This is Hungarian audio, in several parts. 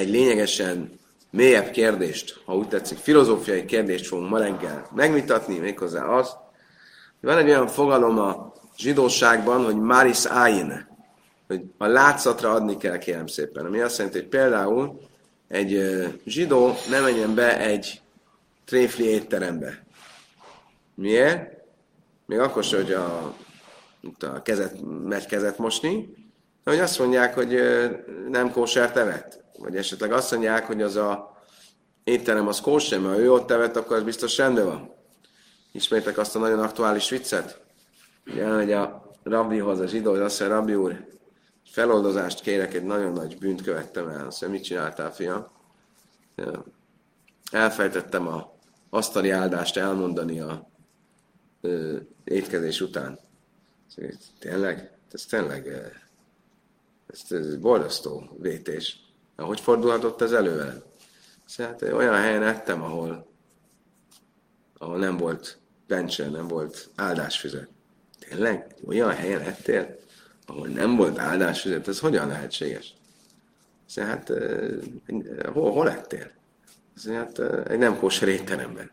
egy lényegesen mélyebb kérdést, ha úgy tetszik, filozófiai kérdést fogunk ma reggel megvitatni, méghozzá az, hogy van egy olyan fogalom a zsidóságban, hogy maris ayin, hogy a látszatra adni kell, kérem szépen. Ami azt jelenti, hogy például egy zsidó nem menjen be egy tréfli étterembe. Miért? Még akkor sem, hogy a, a kezet, megy kezet mosni, hogy azt mondják, hogy nem kósert evett. Vagy esetleg azt mondják, hogy az a étterem az kóser, mert ha ő ott evett, akkor az biztos rendben van. Ismétek azt a nagyon aktuális viccet? Elmegy a rabbihoz a zsidó, hogy azt mondja, rabbi úr, feloldozást kérek, egy nagyon nagy bűnt követtem el. Azt mondja, mit csináltál, fiam? Elfejtettem a asztali áldást elmondani a ö, étkezés után. Tényleg? Ez tényleg ez, ez borzasztó vétés. Hogy fordulhatott ez elő velem? Hát olyan helyen ettem, ahol, ahol nem volt bencse, nem volt áldásfüzet. Tényleg? Olyan helyen ettél, ahol nem volt áldásfüzet, ez hogyan lehetséges? Szóval hát, hol, hol ettél? Szóval hát egy nem kóser étteremben.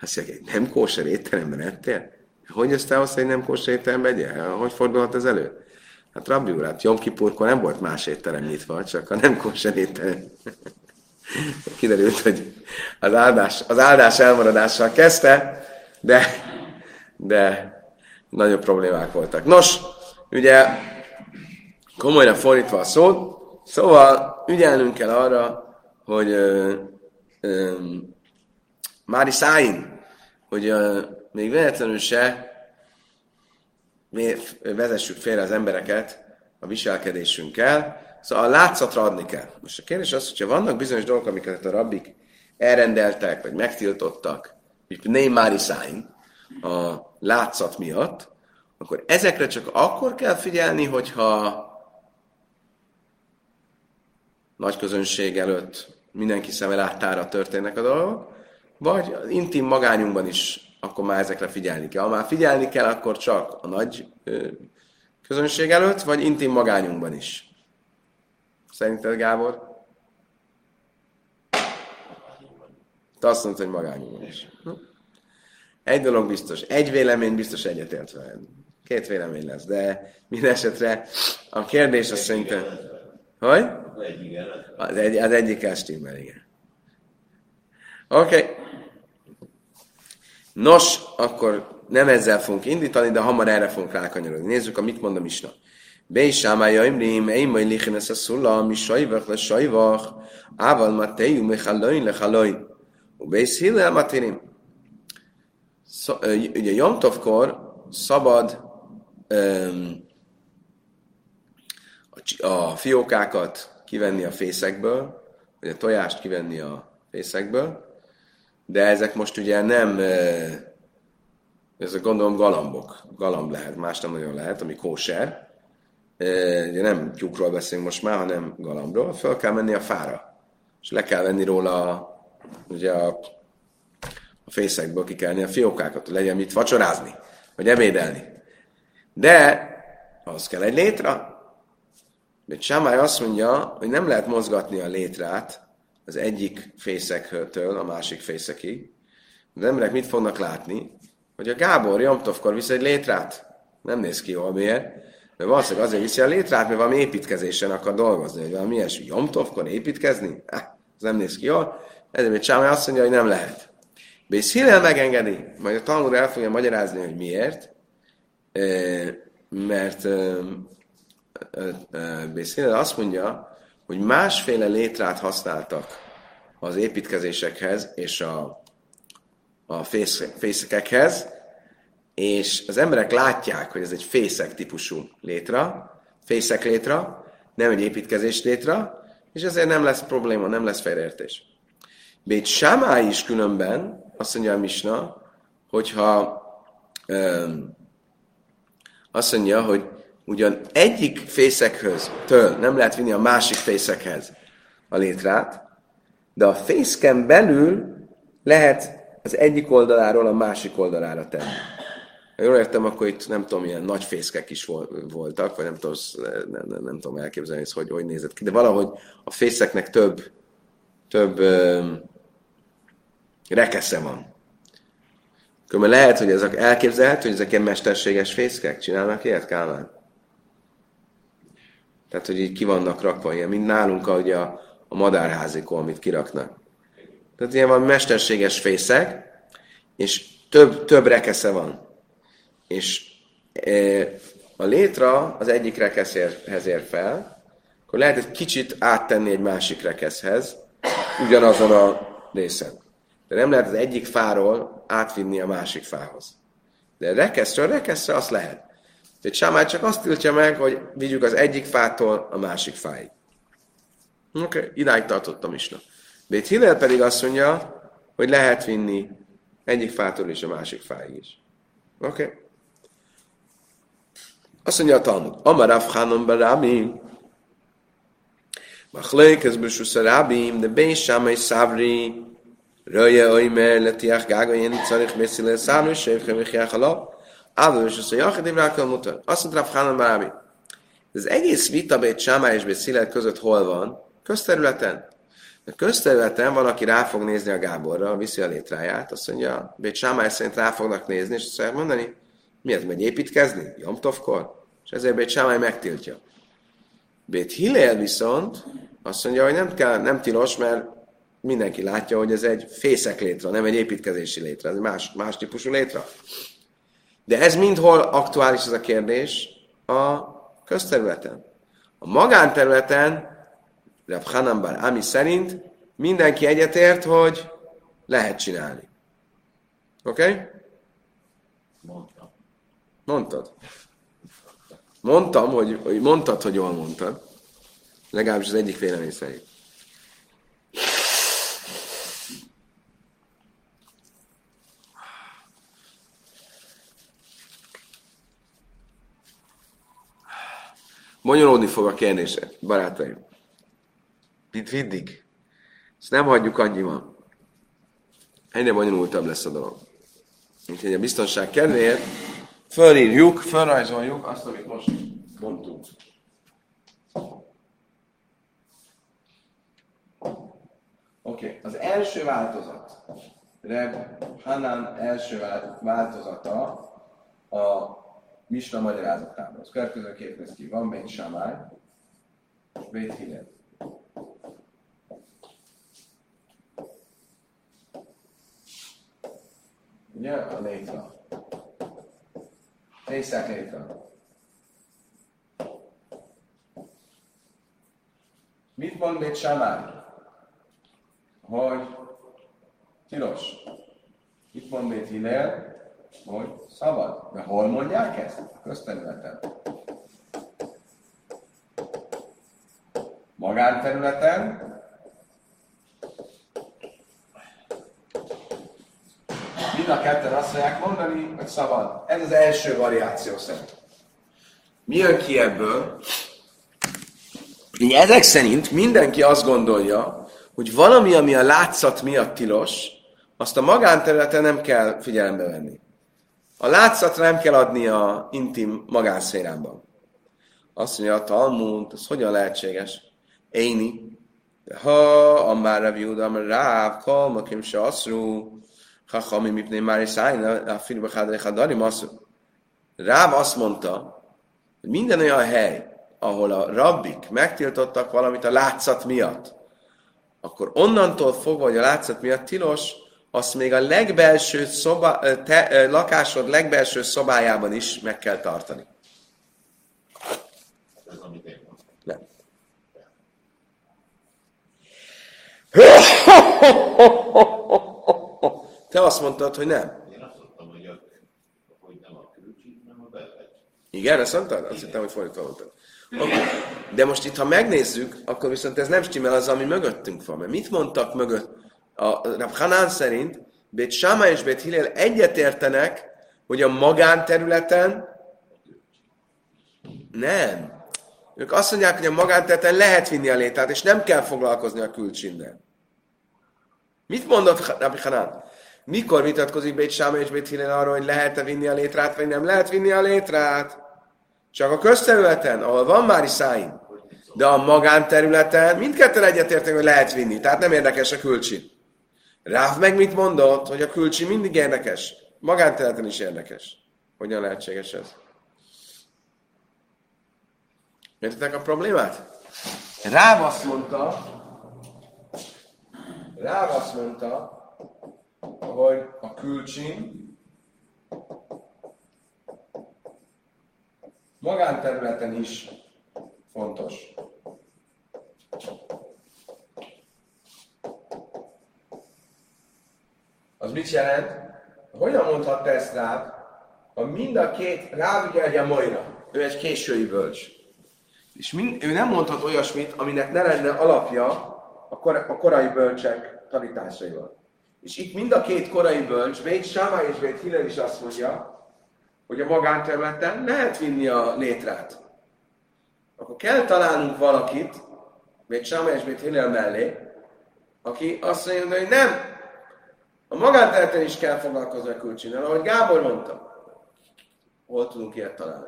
Azt mondja, egy nem kóser étteremben ettél? Hogy ezt ahhoz, hogy nem kóser étteremben egyél? Hogy fordulhat ez elő? Hát Rabbi úr, hát Jom nem volt más étterem nyitva, csak a nem kóser étterem. Kiderült, hogy az áldás, az áldás elmaradással kezdte, de, de nagyobb problémák voltak. Nos, ugye komolyra fordítva a szót, szóval ügyelnünk kell arra, hogy ö, ö, Mári Száin, hogy ö, még véletlenül se vezessük félre az embereket a viselkedésünkkel, szóval a látszatra adni kell. Most a kérdés az, hogyha vannak bizonyos dolgok, amiket a rabbik elrendeltek, vagy megtiltottak, mint Neymari Száin, a látszat miatt, akkor ezekre csak akkor kell figyelni, hogyha nagy közönség előtt mindenki szeme láttára történnek a dolgok, vagy az intim magányunkban is akkor már ezekre figyelni kell. Ha már figyelni kell, akkor csak a nagy közönség előtt, vagy intim magányunkban is. Szerinted, Gábor? Te azt mondtad, hogy magányunkban is. Egy dolog biztos, egy vélemény biztos egyetért veled. Két vélemény lesz, de minden esetre a kérdés az szerintem... Hogy? Az, egy, az egyik estimmel, igen. Oké. Okay. Nos, akkor nem ezzel fogunk indítani, de hamar erre fogunk rákanyarodni. Nézzük, amit mond a Misna. Beisámája imrim, éjmai lichen ez a szula, mi sajvach le sajvach, ával matejú mechalóin le halóin. Bész hillel matérim. Ugye Jomtovkor szabad um, a, a fiókákat kivenni a fészekből, vagy a tojást kivenni a fészekből, de ezek most ugye nem, ezek gondolom galambok, galamb lehet, más nem nagyon lehet, ami kóser. Ugye nem tyúkról beszélünk most már, hanem galambról. Föl kell menni a fára, és le kell venni róla ugye a, a fészekből ki kell a fiókákat, hogy legyen mit vacsorázni, vagy ebédelni. De az kell egy létra. De Sámály azt mondja, hogy nem lehet mozgatni a létrát, az egyik fészektől a másik fészekig. Az emberek mit fognak látni? Hogy a Gábor Jomtovkor visz egy létrát. Nem néz ki jól, miért? Mert valószínűleg azért viszi a létrát, mert valami építkezésen akar dolgozni, hogy valami ilyesmi. Jomtovkor építkezni? Ah, ez nem néz ki jól. Ezért még Csámai azt mondja, hogy nem lehet. Bész Hillel megengedi, majd a Talmud el fogja magyarázni, hogy miért. Mert Bész Hillel azt mondja, hogy másféle létrát használtak az építkezésekhez és a, a fészekekhez, és az emberek látják, hogy ez egy fészek típusú létra, fészek létra, nem egy építkezés létra, és ezért nem lesz probléma, nem lesz félreértés. Bét Sámá is különben, azt mondja a Misna, hogyha öm, azt mondja, hogy ugyan egyik fészekhez től nem lehet vinni a másik fészekhez a létrát, de a fészken belül lehet az egyik oldaláról a másik oldalára tenni. Ha jól értem, akkor itt nem tudom, ilyen nagy fészkek is voltak, vagy nem tudom, nem, nem, nem tudom elképzelni, hogy hogy nézett ki, de valahogy a fészeknek több több ö, rekesze van. Akkor lehet, hogy ezek elképzelhető, hogy ezek ilyen mesterséges fészkek csinálnak ilyet, Kálmán? Tehát, hogy így ki vannak rakva ilyen, mint nálunk, ahogy a, a madárházikó, amit kiraknak. Tehát ilyen van mesterséges fészek, és több, több rekesze van. És e, a létra az egyik rekeszhez ér fel, akkor lehet egy kicsit áttenni egy másik rekeszhez, ugyanazon a részen. De nem lehet az egyik fáról átvinni a másik fához. De rekeszről rekeszre azt lehet. De Sámály csak azt tiltja meg, hogy vigyük az egyik fától a másik fáig. Oké, okay, idáig tartottam is. Bét Hillel pedig azt mondja, hogy lehet vinni egyik fától is a másik fáig is. Oké. Okay. Azt mondja a Talmud. Amarav Hanon Barami. Machlékez Beshusz Rabim, de Ben Sámai Szávri, Röje Oimer, Letiach Gága, Jeni Czarich Messzile Szávri, Sévke Michiach Alap, Ádol és azt mondja, Jachedim Rákkal mutat. Azt mondta Rav Hanon Barami. Az egész vita Bét Sámai és Bét között hol van? Közterületen. A közterületen van, aki rá fog nézni a Gáborra, viszi a létráját, azt mondja, Bét Sámály szerint rá fognak nézni, és azt fogják mondani, miért megy építkezni? Jomtovkor? És ezért Bét Sámály megtiltja. Bét Hillel viszont azt mondja, hogy nem, kell, nem tilos, mert mindenki látja, hogy ez egy fészek létre, nem egy építkezési létre, ez más, más típusú létre. De ez mindhol aktuális ez a kérdés a közterületen. A magánterületen Rab Hanambar Ami szerint mindenki egyetért, hogy lehet csinálni. Oké? Okay? Mondtam. Mondtad. Mondtam, hogy, hogy mondtad, hogy jól mondtad. Legalábbis az egyik vélemény szerint. Bonyolódni fog a kérdés, barátaim. Itt viddig. Ezt nem hagyjuk annyiban. Egyre bonyolultabb lesz a dolog. Úgyhogy a biztonság kedvéért fölírjuk, fölrajzoljuk azt, amit most mondtunk. Oké, okay. az első változat, Reb Hanan első változata a Misna magyarázatában. Az következő néz ki. Van Bét Samály, Bét Hillel. Ugye? A létra. Fészek létra. Mit mond még Samár? Hogy tilos. Mit mond még Hillel? Hogy szabad. De hol mondják ezt? A közterületen. Magánterületen mind a ketten azt fogják mondani, hogy szabad. Ez az első variáció szerint. Mi jön ki ebből? Ezek szerint mindenki azt gondolja, hogy valami, ami a látszat miatt tilos, azt a magánterületen nem kell figyelembe venni. A látszatra nem kell adni a intim magánszférában. Azt mondja a Talmud, ez hogyan lehetséges? Éni. Ha, amár a viúdam, ráv, kalmakim se aszrú, Chachamim mipnei már is a filmbe hadarim azt Ráv azt mondta, hogy minden olyan hely, ahol a rabbik megtiltottak valamit a látszat miatt, akkor onnantól fogva, hogy a látszat miatt tilos, azt még a legbelső szoba, te, lakásod legbelső szobájában is meg kell tartani. Nem. Te azt mondtad, hogy nem. Én azt mondtam, hogy, a, hogy nem a külcsík, hanem a belvegy. Igen, ezt mondtad? Azt hittem, hogy fordítva mondtad. Okay. De most itt, ha megnézzük, akkor viszont ez nem stimmel az, ami mögöttünk van. Mert mit mondtak mögött? A Rab Hanán szerint Bét Sáma és Bét Hillel egyetértenek, hogy a magánterületen nem. Ők azt mondják, hogy a magánterületen lehet vinni a létát, és nem kell foglalkozni a külcsinnel. Mit mondott Rabbi Hanán? Mikor vitatkozik Bét Sáma és Bét Hillel arról, hogy lehet-e vinni a létrát, vagy nem lehet vinni a létrát? Csak a közterületen, ahol van már iszáim. de a magánterületen mindketten egyetértek, hogy lehet vinni, tehát nem érdekes a külcsi. Ráv meg mit mondott, hogy a külcsi mindig érdekes. Magánterületen is érdekes. Hogyan lehetséges ez? Értitek a problémát? Ráv azt mondta, Ráv azt mondta, hogy a külcsin magánterületen is fontos. Az mit jelent? Hogyan mondhatta ezt rá, ha mind a két rá ugye egy a majra, ő egy késői bölcs. És mind, ő nem mondhat olyasmit, aminek ne lenne alapja a, kor, a korai bölcsek tanításaival. És itt mind a két korai bölcs, Vét Sámá és Vét Hillel is azt mondja, hogy a magánterületen lehet vinni a létrát. Akkor kell találnunk valakit, Vét Sámá és Vét Hillel mellé, aki azt mondja, hogy nem, a magánterületen is kell foglalkozni a külcsinnel, ahogy Gábor mondta. Hol tudunk ilyet találni?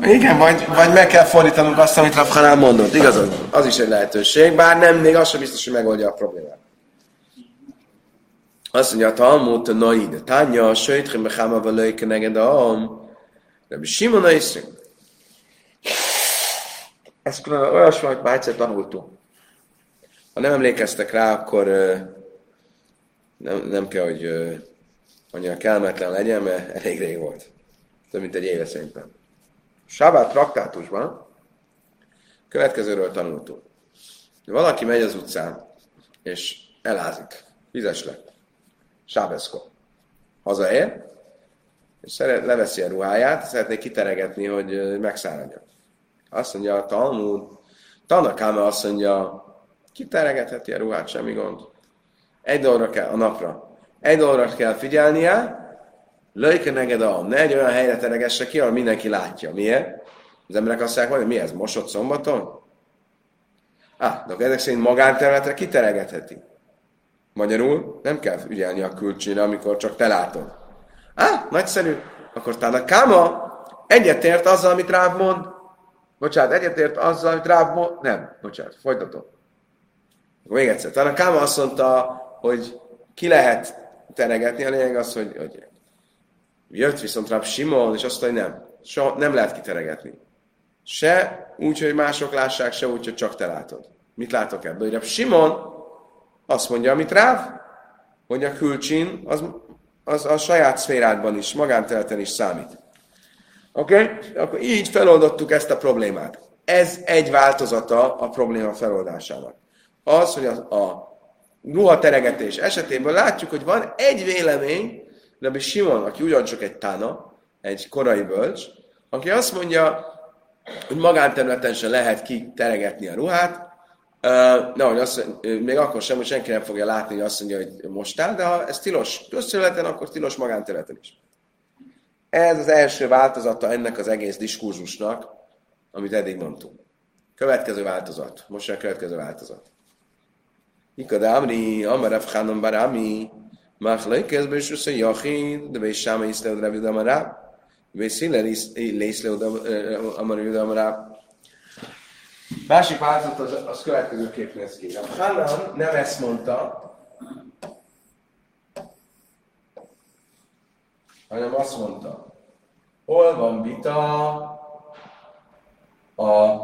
Igen, vagy, vagy meg kell fordítanunk azt, amit Rafhanál mondott. Igazad, az is egy lehetőség, bár nem, még az sem biztos, hogy megoldja a problémát. Azt mondja, a Talmud, a Naid, Tánya, Söjtrim, Becháma, Valöjke, Neged, Aam, Rabbi Simon, Aiszrim. Ez külön olyasmi, amit már egyszer tanultunk. Ha nem emlékeztek rá, akkor nem, nem kell, hogy annyira kellemetlen legyen, mert elég rég volt. Több mint egy éve szerintem. Sábát traktátusban következőről tanultunk. Valaki megy az utcán, és elázik. Vizes lett. Sábeszko. Hazaér, és szeret, leveszi a ruháját, szeretné kiteregetni, hogy megszáradjon. Azt mondja a Talmud, Tanakáme azt mondja, kiteregetheti a ruhát, semmi gond. Egy dologra kell a napra. Egy dologra kell figyelnie, löjke neged a, ne egy olyan helyre teregesse ki, ahol mindenki látja. Miért? Az emberek azt mondják, hogy mi ez, mosott szombaton? Á, de ezek szerint magánterületre kiteregetheti. Magyarul nem kell ügyelni a külcsére, amikor csak te látod. Á, nagyszerű. Akkor talán a káma egyetért azzal, amit Ráv mond. Bocsánat, egyetért azzal, amit Ráv mond. Nem, bocsánat, folytatom. Akkor még egyszer. Talán káma azt mondta, hogy ki lehet teregetni, a lényeg az, hogy, hogy jött viszont rá Simon, és azt mondja, hogy nem, so, nem lehet kiteregetni. Se úgy, hogy mások lássák, se úgy, hogy csak te látod. Mit látok ebből? Hogy Simon azt mondja, amit Ráv, hogy a külcsin az, az a saját szférádban is, magánterületen is számít. Oké? Okay? Akkor így feloldottuk ezt a problémát. Ez egy változata a probléma feloldásának. Az, hogy a, a ruha teregetés esetében látjuk, hogy van egy vélemény, Rabbi Simon, aki ugyancsak egy tána, egy korai bölcs, aki azt mondja, hogy magánterületen sem lehet kiteregetni a ruhát, Uh, no, hogy azt, még akkor sem, hogy senki nem fogja látni, hogy azt mondja, hogy mostál, de ha ez tilos közterületen, akkor tilos magánterületen is. Ez az első változata ennek az egész diskurzusnak, amit eddig mondtunk. Következő változat. Most a következő változat. Ikad Amri, Amar Afchanon Barami, Machlaikez Bősüsz a Jachid, de Bés Sáma Iszleod Rav Yuda Marab, Bés Hiller Lészleod Amar Yuda Marab. Másik változat az, az következőképp néz ki. Hanan nem ezt mondta, hanem azt mondta, hol van vita a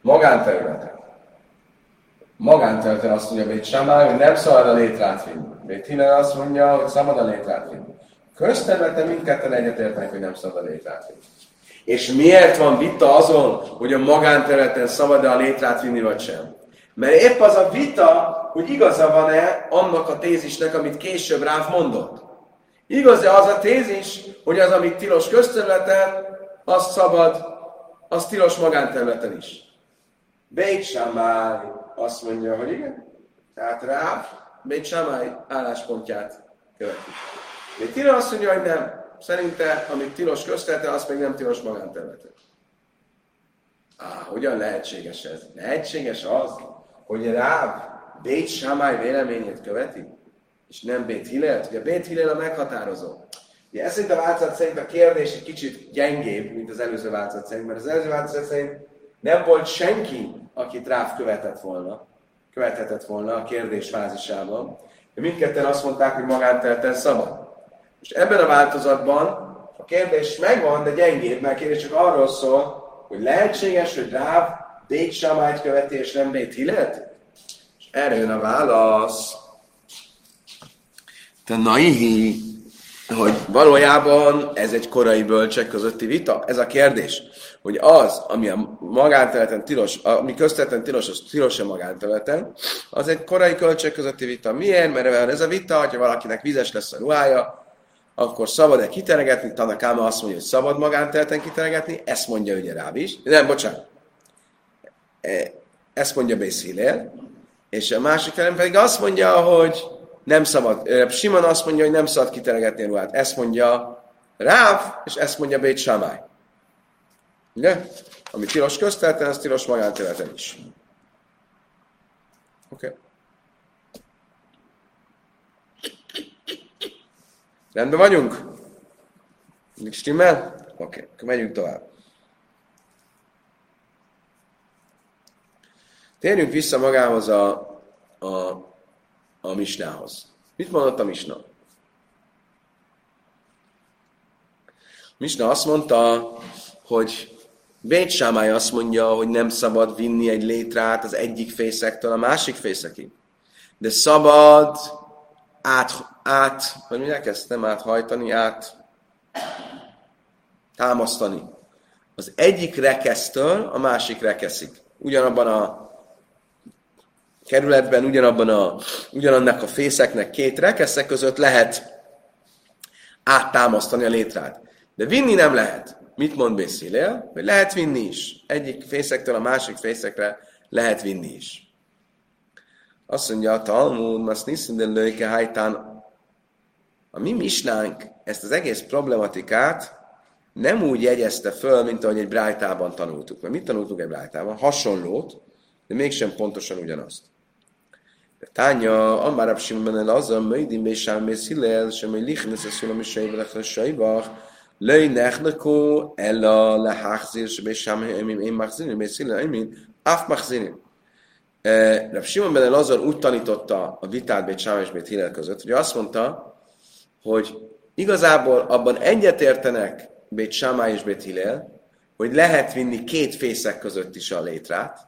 magánterületen magánterületen azt mondja Bét Samály, hogy nem szabad a létrát vinni. Bét Hillel azt mondja, hogy szabad a létrát vinni. Közterületen mindketten egyetértenek, hogy nem szabad a létrát vinni. És miért van vita azon, hogy a magánterületen szabad-e a létrát vinni, vagy sem? Mert épp az a vita, hogy igaza van-e annak a tézisnek, amit később Ráv mondott. Igaz-e az a tézis, hogy az, amit tilos közterületen, az szabad, az tilos magánterületen is. Beit Shammai azt mondja, hogy igen. Tehát Ráv Beit Shammai álláspontját követi. Beit Tira azt mondja, hogy nem. Szerinte, amit tilos közterületen, az még nem tilos magánterületen. Á, hogyan lehetséges ez? Lehetséges az, hogy Ráv Beit Shammai véleményét követi, és nem Beit Hillel. Ugye Beit Hillel a meghatározó. Ugye ez szerint a változat szerint a kérdés egy kicsit gyengébb, mint az előző változat szerint, mert az előző változat szerint nem volt senki, akit ráv követett volna, követhetett volna a kérdés fázisában. De mindketten azt mondták, hogy magántelten szabad. És ebben a változatban a kérdés megvan, de gyengébb, mert a kérdés csak arról szól, hogy lehetséges, hogy Ráv Bét Samályt követi, és nem Bét Hillet? És erre jön a válasz. Te naihi, hogy valójában ez egy korai bölcsek közötti vita? Ez a kérdés, hogy az, ami a magánterületen tilos, ami közterületen tilos, az tilos a magánterületen, az egy korai költség közötti vita. Miért? Mert ez a vita, hogyha valakinek vizes lesz a ruhája, akkor szabad-e kiteregetni? Tanakáma azt mondja, hogy szabad magánterületen kiteregetni, ezt mondja ugye Ráb is. Nem, bocsánat. E, ezt mondja Bészhilél, és a másik felem pedig azt mondja, hogy nem szabad. Simon azt mondja, hogy nem szabad kiteregetni a ruhát. Ezt mondja Ráv, és ezt mondja Bét Samály. Ugye? Ami tilos köztelten, az tilos magánterületen is. Oké. Okay. Rendben vagyunk? Mindig stimmel? Oké, okay. akkor megyünk tovább. Térjünk vissza magához a, a, a misnához. Mit mondott a misna? Misna azt mondta, hogy Bét Sámály azt mondja, hogy nem szabad vinni egy létrát az egyik fészektől a másik fészekig. De szabad át, át hogy mondják ezt? Nem áthajtani, át támasztani. Az egyik rekesztől a másik rekeszik. Ugyanabban a kerületben, ugyanabban a, ugyanannak a fészeknek két rekeszek között lehet áttámasztani a létrát. De vinni nem lehet. Mit mond Bészélél? Hogy lehet vinni is. Egyik fészektől a másik fészekre lehet vinni is. Azt mondja a Talmud, azt niszem, de lőke hajtán. A mi misnánk ezt az egész problematikát nem úgy jegyezte föl, mint ahogy egy brájtában tanultuk. Mert mit tanultuk egy brájtában? Hasonlót, de mégsem pontosan ugyanazt. Tánya, Amár Simon el az a möjdim és sámész hillel, sem egy lichnes a szulam a sajvach, löj nechnekó el a lehachzir, sem és sámész én machzirin, és hillel, én af machzirin. Rav Simon ben Lazar úgy tanította a vitát Bét Sám és Bét Hillel között, hogy azt mondta, hogy igazából abban egyetértenek Bét Sámá és Bét Hillel, hogy lehet vinni két fészek között is a létrát.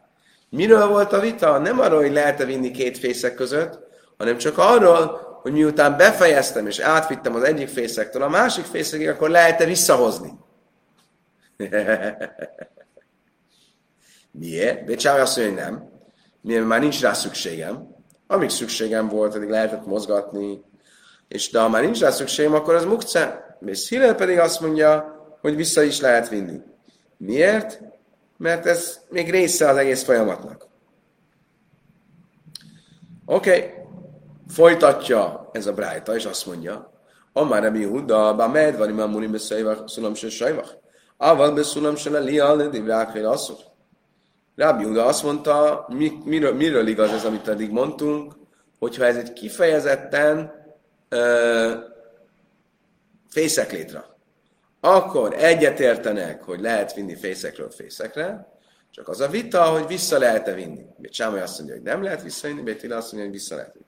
Miről volt a vita? Nem arról, hogy lehet-e vinni két fészek között, hanem csak arról, hogy miután befejeztem és átvittem az egyik fészektől a másik fészekig, akkor lehet-e visszahozni. Miért? Bét Sámá azt mondja, hogy nem mivel már nincs rá szükségem. Amíg szükségem volt, addig lehetett mozgatni, és de ha már nincs rá szükségem, akkor az mukce. És Hillel pedig azt mondja, hogy vissza is lehet vinni. Miért? Mert ez még része az egész folyamatnak. Oké, okay. Folytatja ez a brájta, és azt mondja, Amár Rabbi Yehuda, bá med van imám munim beszéljvach, szulam se sajvach. Ával beszulam se le lial, de divrákhél asszor. Rábi Uda azt mondta, mi, miről, miről igaz ez, amit eddig mondtunk, hogyha ez egy kifejezetten ö, fészeklétra, akkor egyetértenek, hogy lehet vinni fészekről fészekre, csak az a vita, hogy vissza lehet-e vinni. Csámai azt mondja, hogy nem lehet visszavinni, Bétila azt mondja, hogy vissza lehet vinni.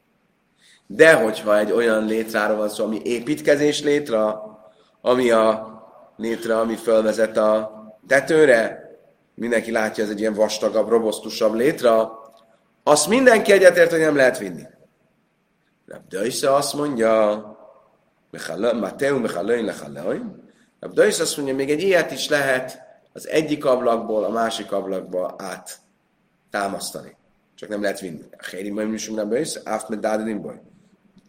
De hogyha egy olyan létráról van szó, ami építkezés létra, ami a létre, ami fölvezet a tetőre, mindenki látja, ez egy ilyen vastagabb, robosztusabb létra, azt mindenki egyetért, hogy nem lehet vinni. Rabdaisa azt mondja, Mateu Mechalőin Lechalőin, Rabdaisa azt mondja, még egy ilyet is lehet az egyik ablakból a másik ablakba át támasztani. Csak nem lehet vinni. A Héri Majm Nisum Rabdaisa, Áft Medádinim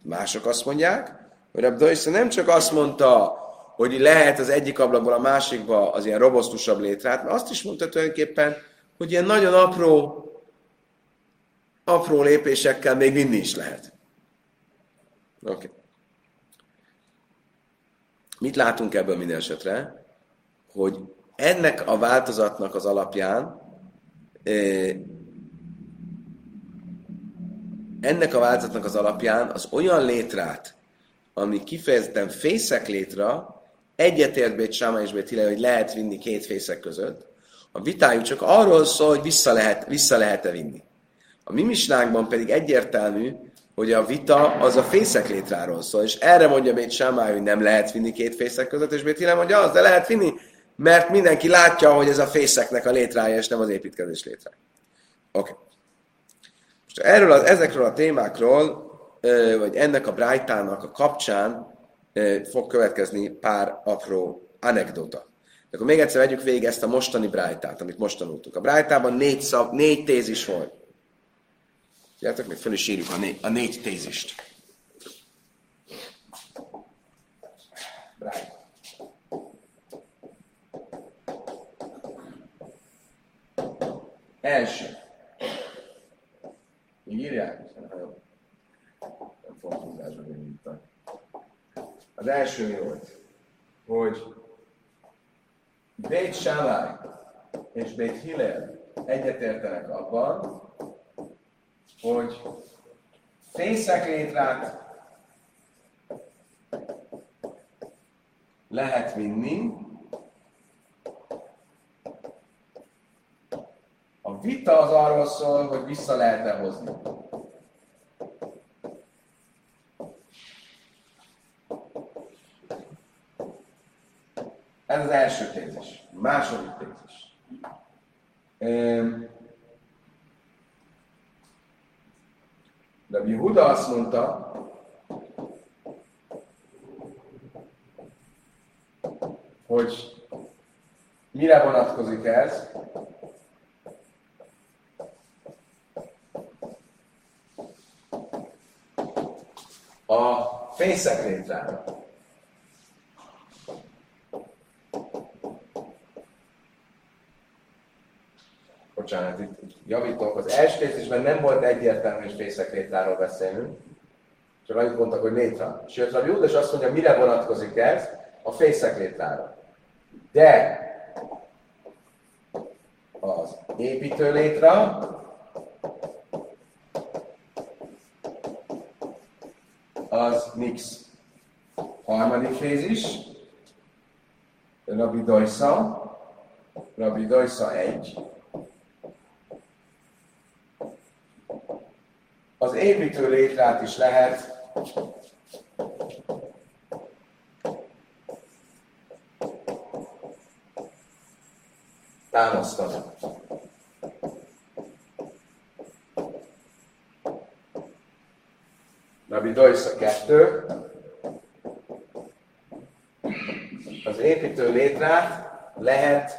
Mások azt mondják, hogy Rabdaisa nem csak azt mondta, hogy lehet az egyik ablakból a másikba az ilyen robosztusabb létrát, mert azt is mondta tulajdonképpen, hogy ilyen nagyon apró, apró lépésekkel még vinni is lehet. Oké. Okay. Mit látunk ebből minden esetre? Hogy ennek a változatnak az alapján ennek a változatnak az alapján az olyan létrát, ami kifejezetten fészek létre, egyetért Bét Sáma és Bét hogy lehet vinni két fészek között. A vitájuk csak arról szól, hogy vissza, lehet, vissza lehet-e vinni. A mi misnánkban pedig egyértelmű, hogy a vita az a fészek létráról szól, és erre mondja Bét Sámály, hogy nem lehet vinni két fészek között, és Bét mondja, az, de lehet vinni, mert mindenki látja, hogy ez a fészeknek a létrája, és nem az építkezés létrája. Oké. Okay. Erről az, ezekről a témákról, vagy ennek a brájtának a kapcsán fog következni pár apró anekdota. De akkor még egyszer vegyük végig ezt a mostani brájtát, amit most tanultuk. A brájtában négy, szav, négy tézis volt. Figyeljetek, még fel is írjuk a négy, a négy tézist. Brájt. Első. Írják? Nem fogom Az első mi volt? Hogy Bét Sámály és Bét Hillel egyetértenek abban, hogy fészeklétrát lehet vinni, a vita az arról szól, hogy vissza lehet-e hozni. Ez az első tézis. Második tézis. De Huda azt mondta, hogy mire vonatkozik ez? A fényszekrétre. bocsánat, itt javítok, az első részben nem volt egyértelmű, hogy fészek létráról beszélünk, csak annyit mondtak, hogy létre. Sőt, a Júdas azt mondja, mire vonatkozik ez? A fészek létrára. De az építő létra, mix. Harmadik fézis, Rabbi Dojsa, Rabbi Dojsa egy, az építő létrát is lehet támasztani. Nabi Dojsza kettő. Az építő létrát lehet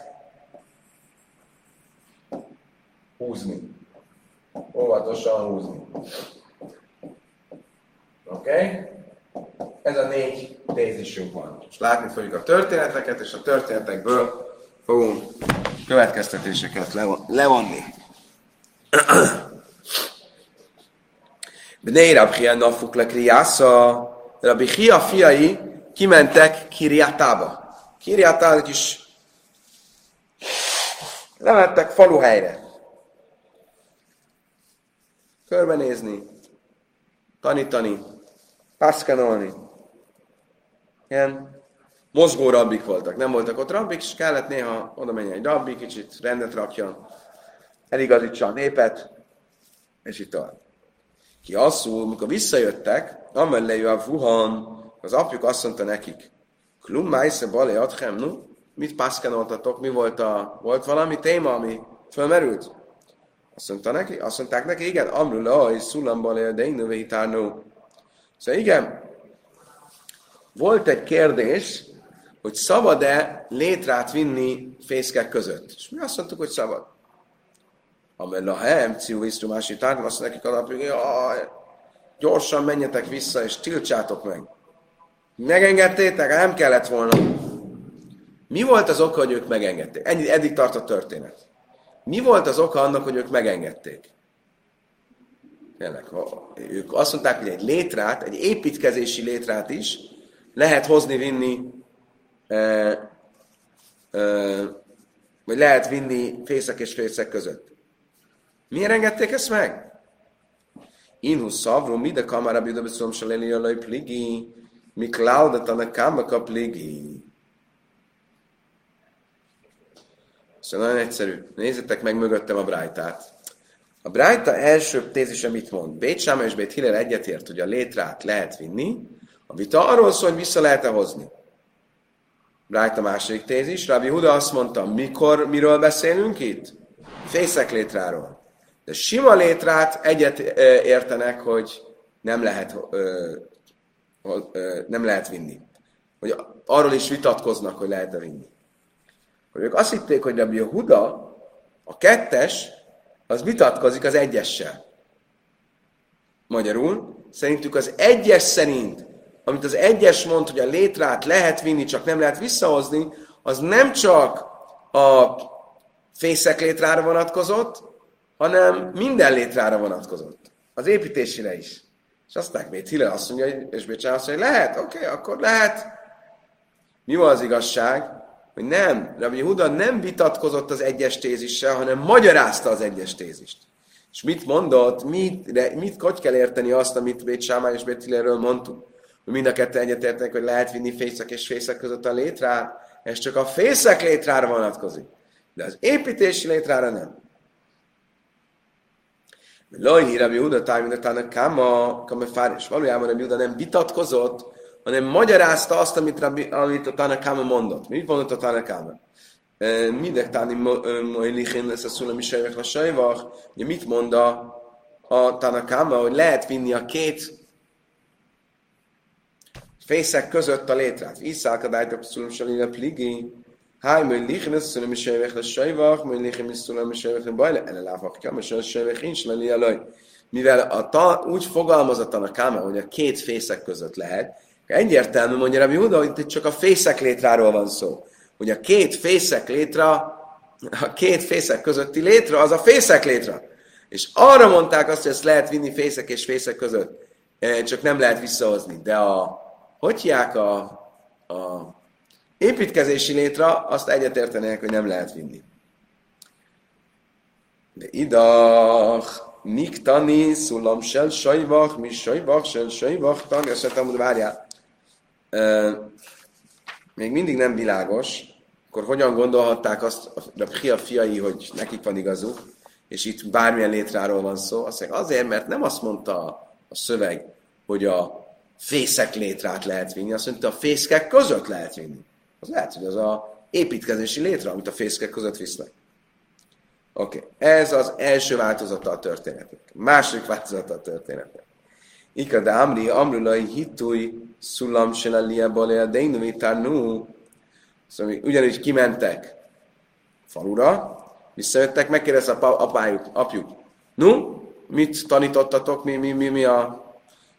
húzni óvatosan húzni. Oké? Okay? Ez a négy tézisünk van. És látni fogjuk a történeteket, és a történetekből fogunk következtetéseket levonni. Bnei Rabhia Nafuk le Kriásza, Rabbi Hia fiai kimentek Kiriátába. Egy kis lementek faluhelyre körbenézni, tanítani, pászkenolni. Ilyen mozgó rabbik voltak. Nem voltak ott rabbik, és kellett néha oda menni egy rabbi, kicsit rendet rakjon, eligazítsa a népet, és itt tovább. Ki asszul, mikor visszajöttek, amellé a Wuhan, az apjuk azt mondta nekik, Klum májsze balé adhem, nu? Mit pászkenoltatok? Mi volt a... Volt valami téma, ami fölmerült? Azt, mondta neki, azt mondták neki, igen, amrula, és szulamban de innovétárnó. Szóval igen, volt egy kérdés, hogy szabad-e létrát vinni fészkek között. És mi azt mondtuk, hogy szabad. Amely a hem, ciu másik tárgyal, azt nekik alapjuk, hogy gyorsan menjetek vissza, és tiltsátok meg. Megengedtétek? Nem kellett volna. Mi volt az oka, hogy ők megengedték? Ennyi, eddig tart a történet. Mi volt az oka annak, hogy ők megengedték? Tényleg, ők azt mondták, hogy egy létrát, egy építkezési létrát is lehet hozni, vinni, e, e, vagy lehet vinni fészek és fészek között. Miért engedték ezt meg? Inhu szavru, de kamara bidabeszom se léli a pligi. Mi klaudat a káma kapligi. Szóval nagyon egyszerű. Nézzétek meg mögöttem a brájtát. A Brájta első tézise mit mond? Bét Sáma és Bét Hillel egyetért, hogy a létrát lehet vinni, a vita arról szól, hogy vissza lehet-e hozni. Brájta második tézis, Rabbi Huda azt mondta, mikor, miről beszélünk itt? Fészek létráról. De sima létrát egyet értenek, hogy nem lehet, ö, ö, nem lehet vinni. Hogy arról is vitatkoznak, hogy lehet-e vinni. Hogy ők azt hitték, hogy Rabbi Huda a kettes az vitatkozik az egyessel. Magyarul, szerintük az egyes szerint, amit az egyes mond, hogy a létrát lehet vinni, csak nem lehet visszahozni, az nem csak a fészek létrára vonatkozott, hanem minden létrára vonatkozott. Az építésére is. És aztán még Hillel azt mondja, és Bécsán azt mondja, hogy lehet, oké, okay, akkor lehet. Mi van az igazság? hogy nem, Rabbi Huda nem vitatkozott az egyes tézissel, hanem magyarázta az egyes tézist. És mit mondott, mit, mit hogy kell érteni azt, amit Bét és Bét Hillerről mondtunk? Hogy mind a kettő egyetértenek, hogy lehet vinni fészek és fészek között a létrát, ez csak a fészek létrára vonatkozik. De az építési létrára nem. Lajhi Rabbi Huda tájmindatának káma, kama fár, és valójában Rabbi Huda nem vitatkozott, hanem magyarázta azt, amit, Rabbi, amit a Tanakáma mondott. Mit mondott a Tanakáma? Mindek táni mojlichin lesz a szulami sejvek a sajvach. Ugye mit mond a, a Tanakáma, hogy lehet vinni a két fészek között a létrát. Iszálkadájt a szulami sejvek pligi. Háj, majd lichin lesz a szulami sejvek a sajvach, majd lichin is szulami sejvek a ele sejvek nincs lenni elaj. Mivel a ta, úgy fogalmazott a Káma, hogy a két fészek között lehet, Egyértelmű, mondja Rabbi Huda, hogy itt csak a fészek létráról van szó. Hogy a két fészek létra, a két fészek közötti létra, az a fészek létra. És arra mondták azt, hogy ezt lehet vinni fészek és fészek között, eh, csak nem lehet visszahozni. De a, hogy a, a építkezési létra, azt egyetértenek, hogy nem lehet vinni. De idach, Niktani, szulam sel sajvach, mi sajvach, sel sajvach, azt mondtam, hogy várjál még mindig nem világos, akkor hogyan gondolhatták azt a Pia fiai, hogy nekik van igazuk, és itt bármilyen létráról van szó, azt mondják, azért, mert nem azt mondta a szöveg, hogy a fészek létrát lehet vinni, azt mondta, a fészkek között lehet vinni. Az lehet, hogy az a építkezési létre, amit a fészkek között visznek. Oké, okay. ez az első változata a történetnek. Második változata a történetnek. Ika de Amri, Amrulai hitui szulam se a balea deinu nu. Szóval ugyanúgy kimentek falura, visszajöttek, megkérdezte a apájuk, apjuk. Nu, mit tanítottatok, mi, mi, mi, mi a,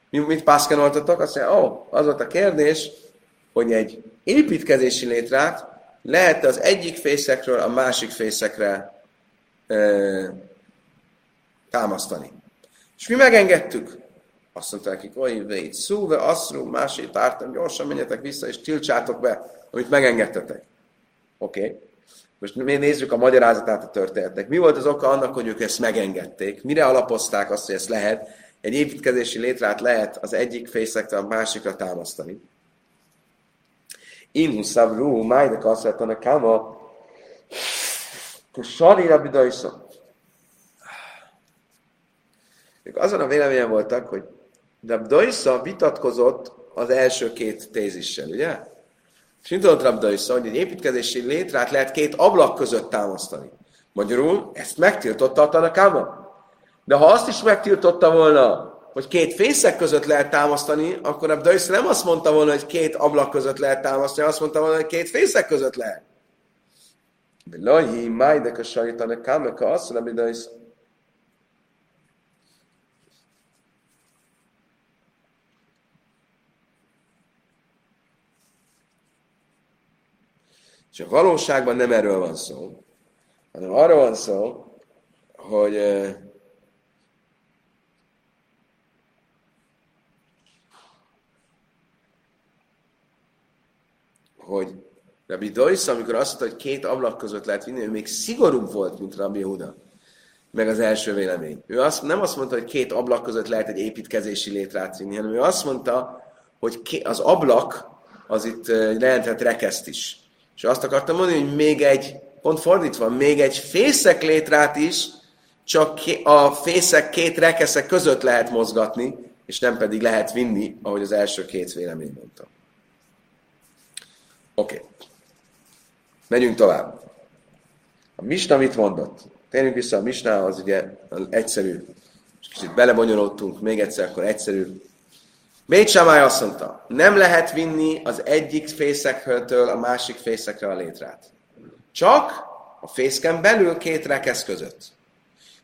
mi, mit pászkenoltatok? Azt mondja, ó, oh, az volt a kérdés, hogy egy építkezési létrát lehet az egyik fészekről a másik fészekre e, támasztani. És mi megengedtük. Azt mondta nekik, oj, vét, szúve, asszrú, másét ártam, gyorsan menjetek vissza, és tiltsátok be, amit megengedtetek. Oké. Okay. Most mi nézzük a magyarázatát a történetnek. Mi volt az oka annak, hogy ők ezt megengedték? Mire alapozták azt, hogy ezt lehet? Egy építkezési létrát lehet az egyik fészektől a másikra támasztani. Inhu szabrú, májdek azt a káma, Sari Rabbi Ők azon a véleményen voltak, hogy de Abdaisza vitatkozott az első két tézissel, ugye? És mit tudott Abdaisza, hogy egy építkezési létrát lehet két ablak között támasztani. Magyarul ezt megtiltotta a Tanakáma. De ha azt is megtiltotta volna, hogy két fészek között lehet támasztani, akkor Abdaisza nem azt mondta volna, hogy két ablak között lehet támasztani, azt mondta volna, hogy két fészek között lehet. Lahi, májdek a sajtanak kámeka, azt mondja, hogy És a valóságban nem erről van szó, hanem arról van szó, hogy hogy Rabbi Dois, amikor azt mondta, hogy két ablak között lehet vinni, ő még szigorúbb volt, mint Rabbi Huda, meg az első vélemény. Ő azt, nem azt mondta, hogy két ablak között lehet egy építkezési létrát vinni, hanem ő azt mondta, hogy az ablak az itt jelentett rekeszt is. És azt akartam mondani, hogy még egy, pont fordítva, még egy fészek létrát is csak a fészek két rekeszek között lehet mozgatni, és nem pedig lehet vinni, ahogy az első két vélemény mondta. Oké. Okay. Megyünk tovább. A Misna mit mondott? Térjünk vissza a Misnához, ugye egyszerű. És kicsit belebonyolódtunk, még egyszer, akkor egyszerű. Bét Samály azt mondta, nem lehet vinni az egyik fészekről a másik fészekre a létrát. Csak a fészken belül két rekesz között.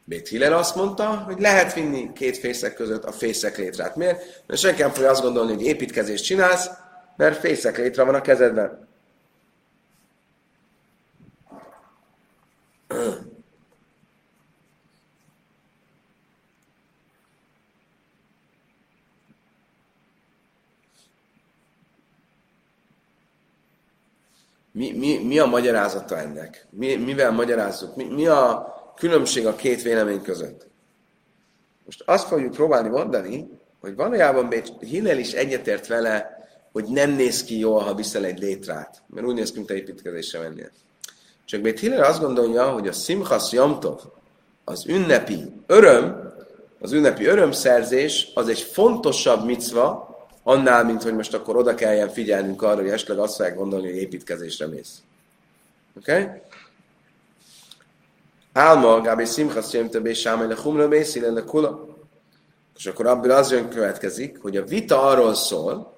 Bét Hiller azt mondta, hogy lehet vinni két fészek között a fészek létrát. Miért? Mert senki nem fogja azt gondolni, hogy építkezést csinálsz, mert fészek létre van a kezedben. Mi, mi, mi a magyarázata ennek? Mi, mivel magyarázzuk? Mi, mi a különbség a két vélemény között? Most azt fogjuk próbálni mondani, hogy valójában Hillel is egyetért vele, hogy nem néz ki jól, ha viszel egy létrát. Mert úgy néz ki, mint egy építkezésre mennél. Csak Bét Hillel azt gondolja, hogy a Simchas Yomtov, az ünnepi öröm, az ünnepi örömszerzés, az egy fontosabb micva, annál, mint hogy most akkor oda kelljen figyelnünk arra, hogy esetleg azt fogják gondolni, hogy építkezésre mész. Oké? Okay? Álma, Gábi Simchas Jömte Bé Sámai le Humla Bé le Kula. És akkor abból az jön következik, hogy a vita arról szól,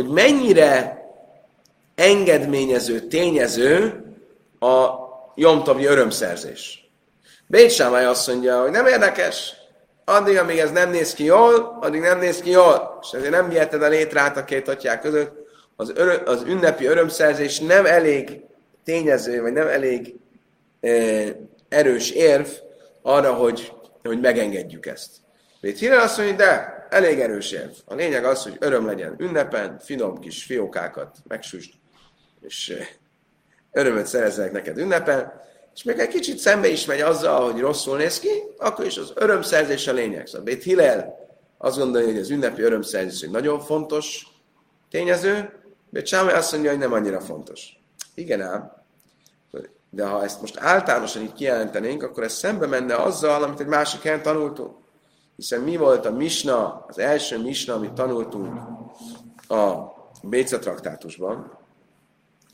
hogy mennyire engedményező tényező a jomtavi örömszerzés. Bét Sámai azt mondja, hogy nem érdekes, addig, amíg ez nem néz ki jól, addig nem néz ki jól. És ezért nem viheted a létrát a két atyák között. Az, örö, az ünnepi örömszerzés nem elég tényező, vagy nem elég e, erős érv arra, hogy, hogy megengedjük ezt. Hillel azt mondja, de elég erős érv. A lényeg az, hogy öröm legyen ünnepen, finom kis fiókákat megsüst, és örömöt szerezzenek neked ünnepen, és még egy kicsit szembe is megy azzal, hogy rosszul néz ki, akkor is az örömszerzés a lényeg. Szóval Bét Hillel azt gondolja, hogy az ünnepi örömszerzés egy nagyon fontos tényező, Bét Sámai azt mondja, hogy nem annyira fontos. Igen ám, de ha ezt most általánosan így kijelentenénk, akkor ez szembe menne azzal, amit egy másik helyen tanultunk. Hiszen mi volt a misna, az első misna, amit tanultunk a Béca traktátusban,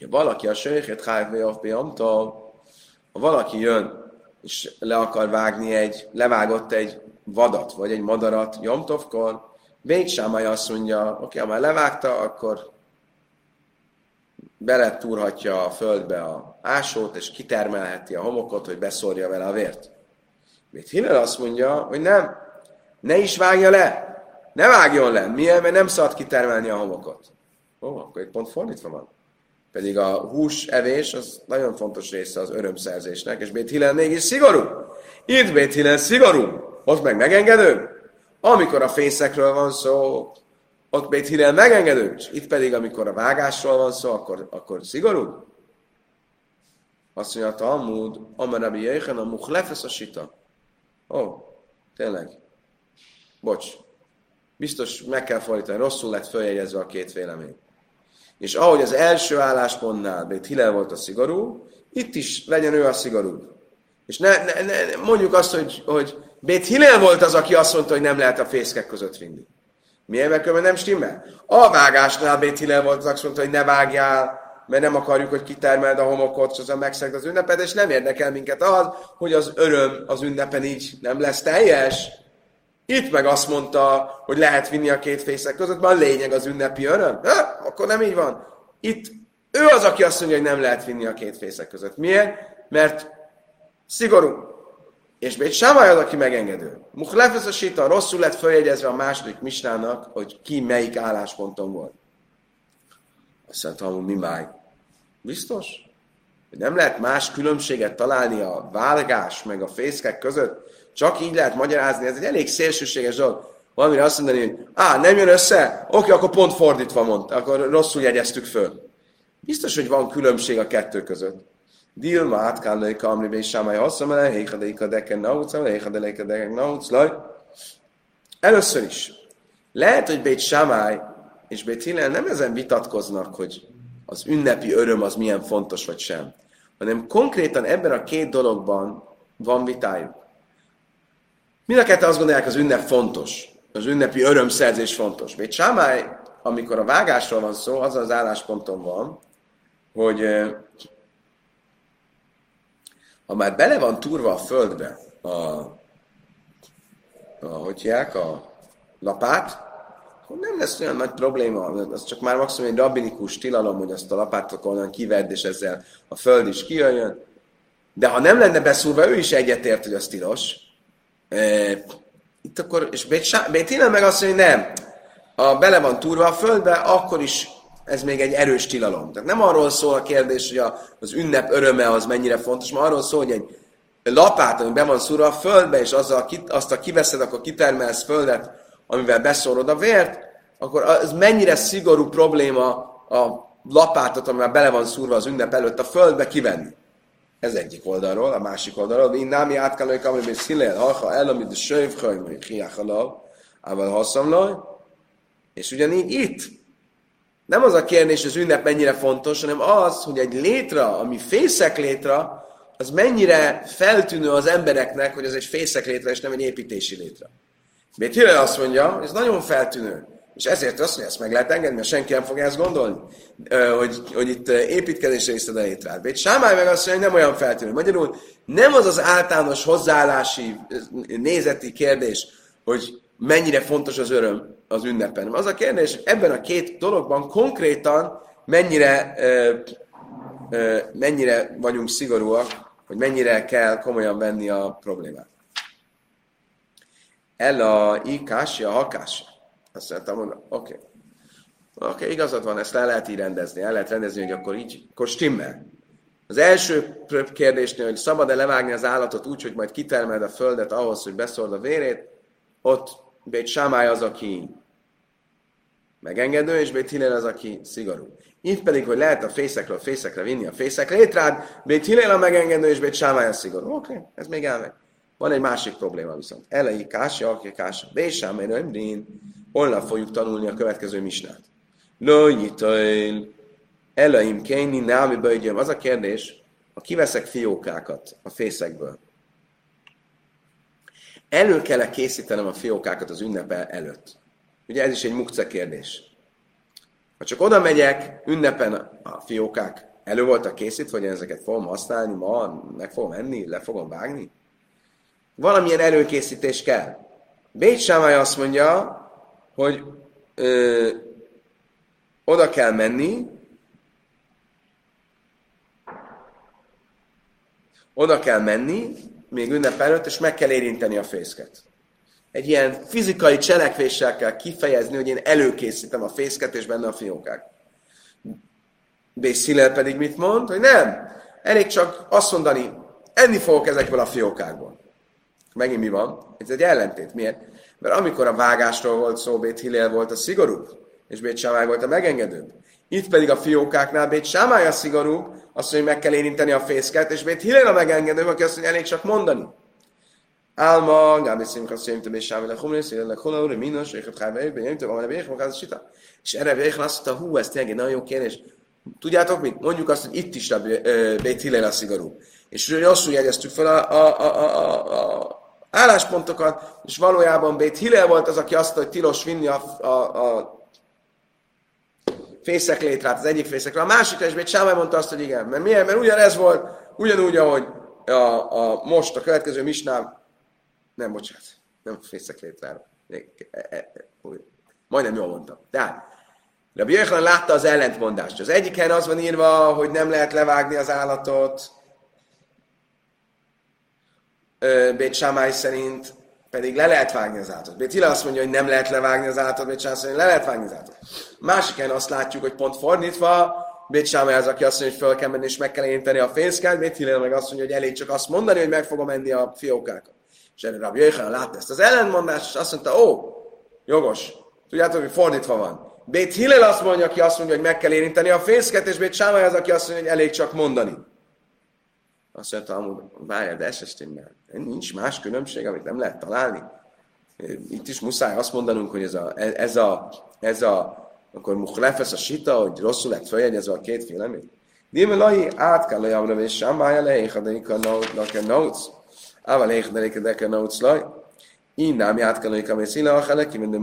ha valaki a Söjhet Hájvé Afbiamtól, ha valaki jön, és le akar vágni egy, levágott egy vadat, vagy egy madarat Jomtovkor, Végsámai azt mondja, oké, ha már levágta, akkor beletúrhatja a földbe a ásót, és kitermelheti a homokot, hogy beszórja vele a vért. Még Hillel azt mondja, hogy nem, ne is vágja le, ne vágjon le. Miért? Mert nem szabad kitermelni a homokot. Ó, akkor egy pont fordítva van. Pedig a hús evés az nagyon fontos része az örömszerzésnek, és Bét mégis szigorú. Itt Bét Hillel szigorú, ott meg megengedő. Amikor a fészekről van szó, ott Bét megengedő, itt pedig, amikor a vágásról van szó, akkor, akkor szigorú. Azt mondja a Talmud, Amarabi Jöjjön, a muchlefesz a sita. Ó, tényleg. Bocs. Biztos meg kell fordítani, rosszul lett följegyezve a két vélemény. És ahogy az első álláspontnál Bét Hillel volt a szigorú, itt is legyen ő a szigorú. És ne, ne, ne, mondjuk azt, hogy, hogy Bét Hillel volt az, aki azt mondta, hogy nem lehet a fészkek között vinni. Miért? Mert nem stimmel. A vágásnál Bét Hillel volt az, aki mondta, hogy ne vágjál, mert nem akarjuk, hogy kitermeld a homokot, és azon megszegd az ünnepet, és nem érdekel minket az, hogy az öröm az ünnepen így nem lesz teljes. Itt meg azt mondta, hogy lehet vinni a két fészek között, mert a lényeg az ünnepi öröm. Ha, akkor nem így van. Itt ő az, aki azt mondja, hogy nem lehet vinni a két fészek között. Miért? Mert szigorú. És Bét Sámály az, aki megengedő. Muhlefesz a sita, rosszul lett följegyezve a második misnának, hogy ki melyik állásponton volt. Azt mondta, mi máj. Biztos? Hogy nem lehet más különbséget találni a vágás meg a fészkek között? Csak így lehet magyarázni, ez egy elég szélsőséges dolog. Valamire azt mondani, hogy á, nem jön össze? Oké, akkor pont fordítva mondta, akkor rosszul jegyeztük föl. Biztos, hogy van különbség a kettő között. Dilma átkállai kamri bé sámály asszam ele, hékadeika deken naucam, hékadeika deken nauclaj. Először is, lehet, hogy Bét Sámály és Bét Hillel nem ezen vitatkoznak, hogy az ünnepi öröm az milyen fontos vagy sem, hanem konkrétan ebben a két dologban van vitájuk. Mind a kettő azt gondolják, az ünnep fontos, az ünnepi örömszerzés fontos. Bét Sámály, amikor a vágásról van szó, az az állásponton van, hogy ha már bele van turva a földbe a, a hogy hívják, a lapát, akkor nem lesz olyan nagy probléma. Az csak már maximum egy rabinikus tilalom, hogy azt a lapátot onnan kivedd, és ezzel a föld is kijöjjön. De ha nem lenne beszúrva, ő is egyetért, hogy az tilos. E, itt akkor, és Bétina meg azt mondja, hogy nem. Ha bele van turva a földbe, akkor is ez még egy erős tilalom. Tehát nem arról szól a kérdés, hogy a, az ünnep öröme az mennyire fontos, mert arról szól, hogy egy lapát, ami be van szúrva a földbe, és azzal, azt a kiveszed, akkor kitermelsz földet, amivel beszórod a vért, akkor az mennyire szigorú probléma a lapátot, amivel bele van szúrva az ünnep előtt a földbe kivenni. Ez egyik oldalról, a másik oldalról. Én námi átkelők, amiben szillél, ha el, amit a sövhajm, hogy hiáchalal, ával haszamlaj. És ugyanígy itt, nem az a kérdés, hogy az ünnep mennyire fontos, hanem az, hogy egy létra, ami fészek létra, az mennyire feltűnő az embereknek, hogy az egy fészek létre, és nem egy építési létre. Miért Hillel azt mondja, ez nagyon feltűnő. És ezért azt mondja, ezt meg lehet engedni, mert senki nem fogja ezt gondolni, hogy, hogy itt építkezésre iszed a. Bét Sámály meg azt mondja, hogy nem olyan feltűnő. Magyarul nem az az általános hozzáállási, nézeti kérdés, hogy mennyire fontos az öröm az ünnepen. Az a kérdés, hogy ebben a két dologban konkrétan mennyire, mennyire vagyunk szigorúak, hogy mennyire kell komolyan venni a problémát. El a ikási, a hakási. Azt mondtam, oké. Okay. Oké, okay, igazad van, ezt el lehet így rendezni. El lehet rendezni, hogy akkor így, akkor stimmel. Az első kérdésnél, hogy szabad-e levágni az állatot úgy, hogy majd kitermeld a földet ahhoz, hogy beszord a vérét, ott Bét Sámály az, aki megengedő, és Bét Hillel az, aki szigorú. Itt pedig, hogy lehet a fészekről a fészekre vinni a fészek létrád, Bét Hillel a megengedő, és Bét Sámály a szigorú. Oké, okay, ez még elmegy. Van egy másik probléma viszont. Elei kása, aki kása. Bésám, én holnap fogjuk tanulni a következő misnát. Lőjjitail, eleim kéni, námi bőgyöm. Az a kérdés, ha kiveszek fiókákat a fészekből, elő kell -e készítenem a fiókákat az ünnepe előtt? Ugye ez is egy mukce kérdés. Ha csak oda megyek, ünnepen a fiókák elő voltak készítve, hogy ezeket fogom használni, ma meg fogom enni, le fogom vágni, valamilyen előkészítés kell. Bét Sámály azt mondja, hogy ö, oda kell menni, oda kell menni, még ünnep előtt, és meg kell érinteni a fészket. Egy ilyen fizikai cselekvéssel kell kifejezni, hogy én előkészítem a fészket, és benne a fiókák. Bészilel pedig mit mond? Hogy nem, elég csak azt mondani, enni fogok ezekből a fiókákból. Megint mi van? Ez egy ellentét. Miért? Mert amikor a vágásról volt szó, Bét Hillel volt a szigorúbb, és Bét Sámály volt a megengedőbb. Itt pedig a fiókáknál Bét Sámály a szigorú, azt mondja, hogy meg kell érinteni a fészket, és Bét Hillel a megengedőbb, aki azt mondja, elég csak mondani. Álma, Gábi Szimka Szémte Bét Sámály Lechumli, Széle Lechumli, Uri Minos, Éket Hájbe, Benyemte, Van Ebék, Magáz Sita. És erre Bék azt mondta, hú, ez tényleg egy nagyon jó kérdés. Tudjátok mit? Mondjuk azt, hogy itt is Bét Hillel a szigorú. És rosszul jegyeztük fel a, a, a, a, a álláspontokat, és valójában Bét Hillel volt az, aki azt hogy tilos vinni a, a, a fészek létrát az egyik fészekre. A másikra is Bét Sámály mondta azt, hogy igen. Mert miért? Mert ugyanez volt, ugyanúgy, ahogy a, a, most a következő misnál, nem, bocsánat, nem fészek létrára. E, e, e, majdnem jól mondtam. Tehát, Rabbi Jöjjön látta az ellentmondást. Az egyiken az van írva, hogy nem lehet levágni az állatot, Bét Sámály szerint pedig le lehet vágni az állatot. Bét Hila azt mondja, hogy nem lehet levágni az állatot, Bét Sámály szerint le lehet vágni az állatot. Másik azt látjuk, hogy pont fordítva, Bét Sámály az, aki azt mondja, hogy föl kell menni és meg kell érinteni a fészkát, Bét Hila meg azt mondja, hogy elég csak azt mondani, hogy meg fogom menni a fiókákat. És erre Rabbi Jöjjön látta ezt az ellentmondást, és azt mondta, ó, jogos, tudjátok, hogy fordítva van. Bét Hillel azt mondja, aki azt mondja, hogy meg kell érinteni a fészket, és Bét Sámály az, aki azt mondja, hogy elég csak mondani. Azt mondta, amúgy, várjál, de stimmel. Nincs más különbség, amit nem lehet találni. Itt is muszáj azt mondanunk, hogy ez a, ez a, ez a akkor muhlefesz a sita, hogy rosszul lett feljegyezve a két félemény. Dime lai át kell a jamra, és sámája leéha, de a notes. Ával éha, de a notes laj. Így nem ját kell, hogy a színe a minden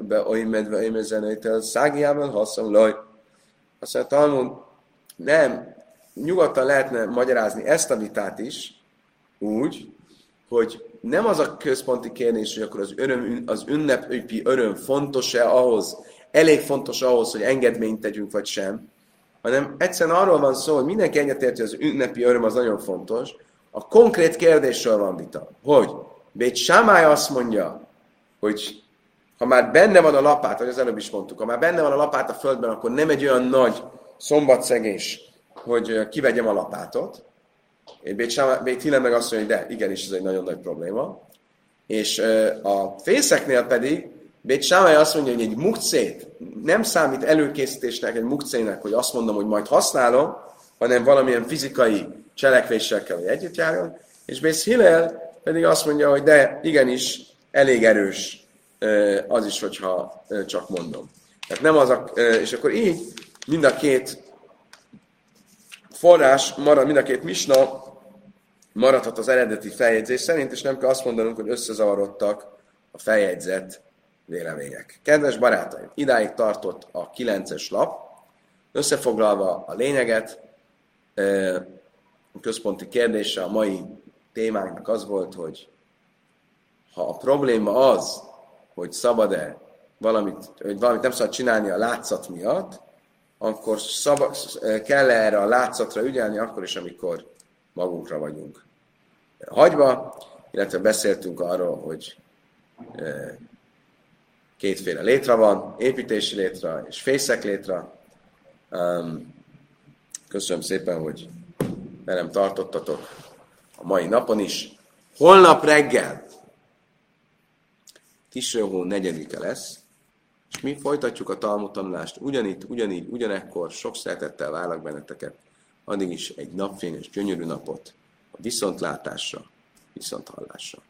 be oimed, be oimed zenőtel, szágiával haszom laj. Azt mondja, Talmud, nem, nyugodtan lehetne magyarázni ezt a vitát is, úgy, hogy nem az a központi kérdés, hogy akkor az, öröm, az ünnepi öröm fontos-e ahhoz, elég fontos ahhoz, hogy engedményt tegyünk, vagy sem, hanem egyszerűen arról van szó, hogy mindenki egyetérti, hogy az ünnepi öröm az nagyon fontos, a konkrét kérdésről van vita, hogy Bét Sámály azt mondja, hogy ha már benne van a lapát, ahogy az előbb is mondtuk, ha már benne van a lapát a földben, akkor nem egy olyan nagy szombatszegés, hogy kivegyem a lapátot. Bét Hillel meg azt mondja, hogy de, igenis ez egy nagyon nagy probléma. És a fészeknél pedig Bét azt mondja, hogy egy mukcét nem számít előkészítésnek, egy mukcének, hogy azt mondom, hogy majd használom, hanem valamilyen fizikai cselekvéssel kell, hogy együtt járjon. És Bét Hillel pedig azt mondja, hogy de igenis elég erős az is, hogyha csak mondom. Tehát nem az a, és akkor így mind a két forrás marad, mind a két misna maradhat az eredeti feljegyzés szerint, és nem kell azt mondanunk, hogy összezavarodtak a feljegyzett vélemények. Kedves barátaim, idáig tartott a kilences lap. Összefoglalva a lényeget, a központi kérdése a mai témánknak az volt, hogy ha a probléma az, hogy szabad-e valamit, hogy valamit nem szabad csinálni a látszat miatt, akkor szabad, kell erre a látszatra ügyelni akkor is, amikor magunkra vagyunk hagyva, illetve beszéltünk arról, hogy e, kétféle létre van, építési létre és fészek létre. Köszönöm szépen, hogy velem tartottatok a mai napon is. Holnap reggel Tisrőhó negyedike lesz, és mi folytatjuk a Talmud tanulást. Ugyanitt, ugyanígy, ugyanekkor, sok szeretettel várlak benneteket, addig is egy napfényes, gyönyörű napot, a viszontlátásra, viszonthallásra.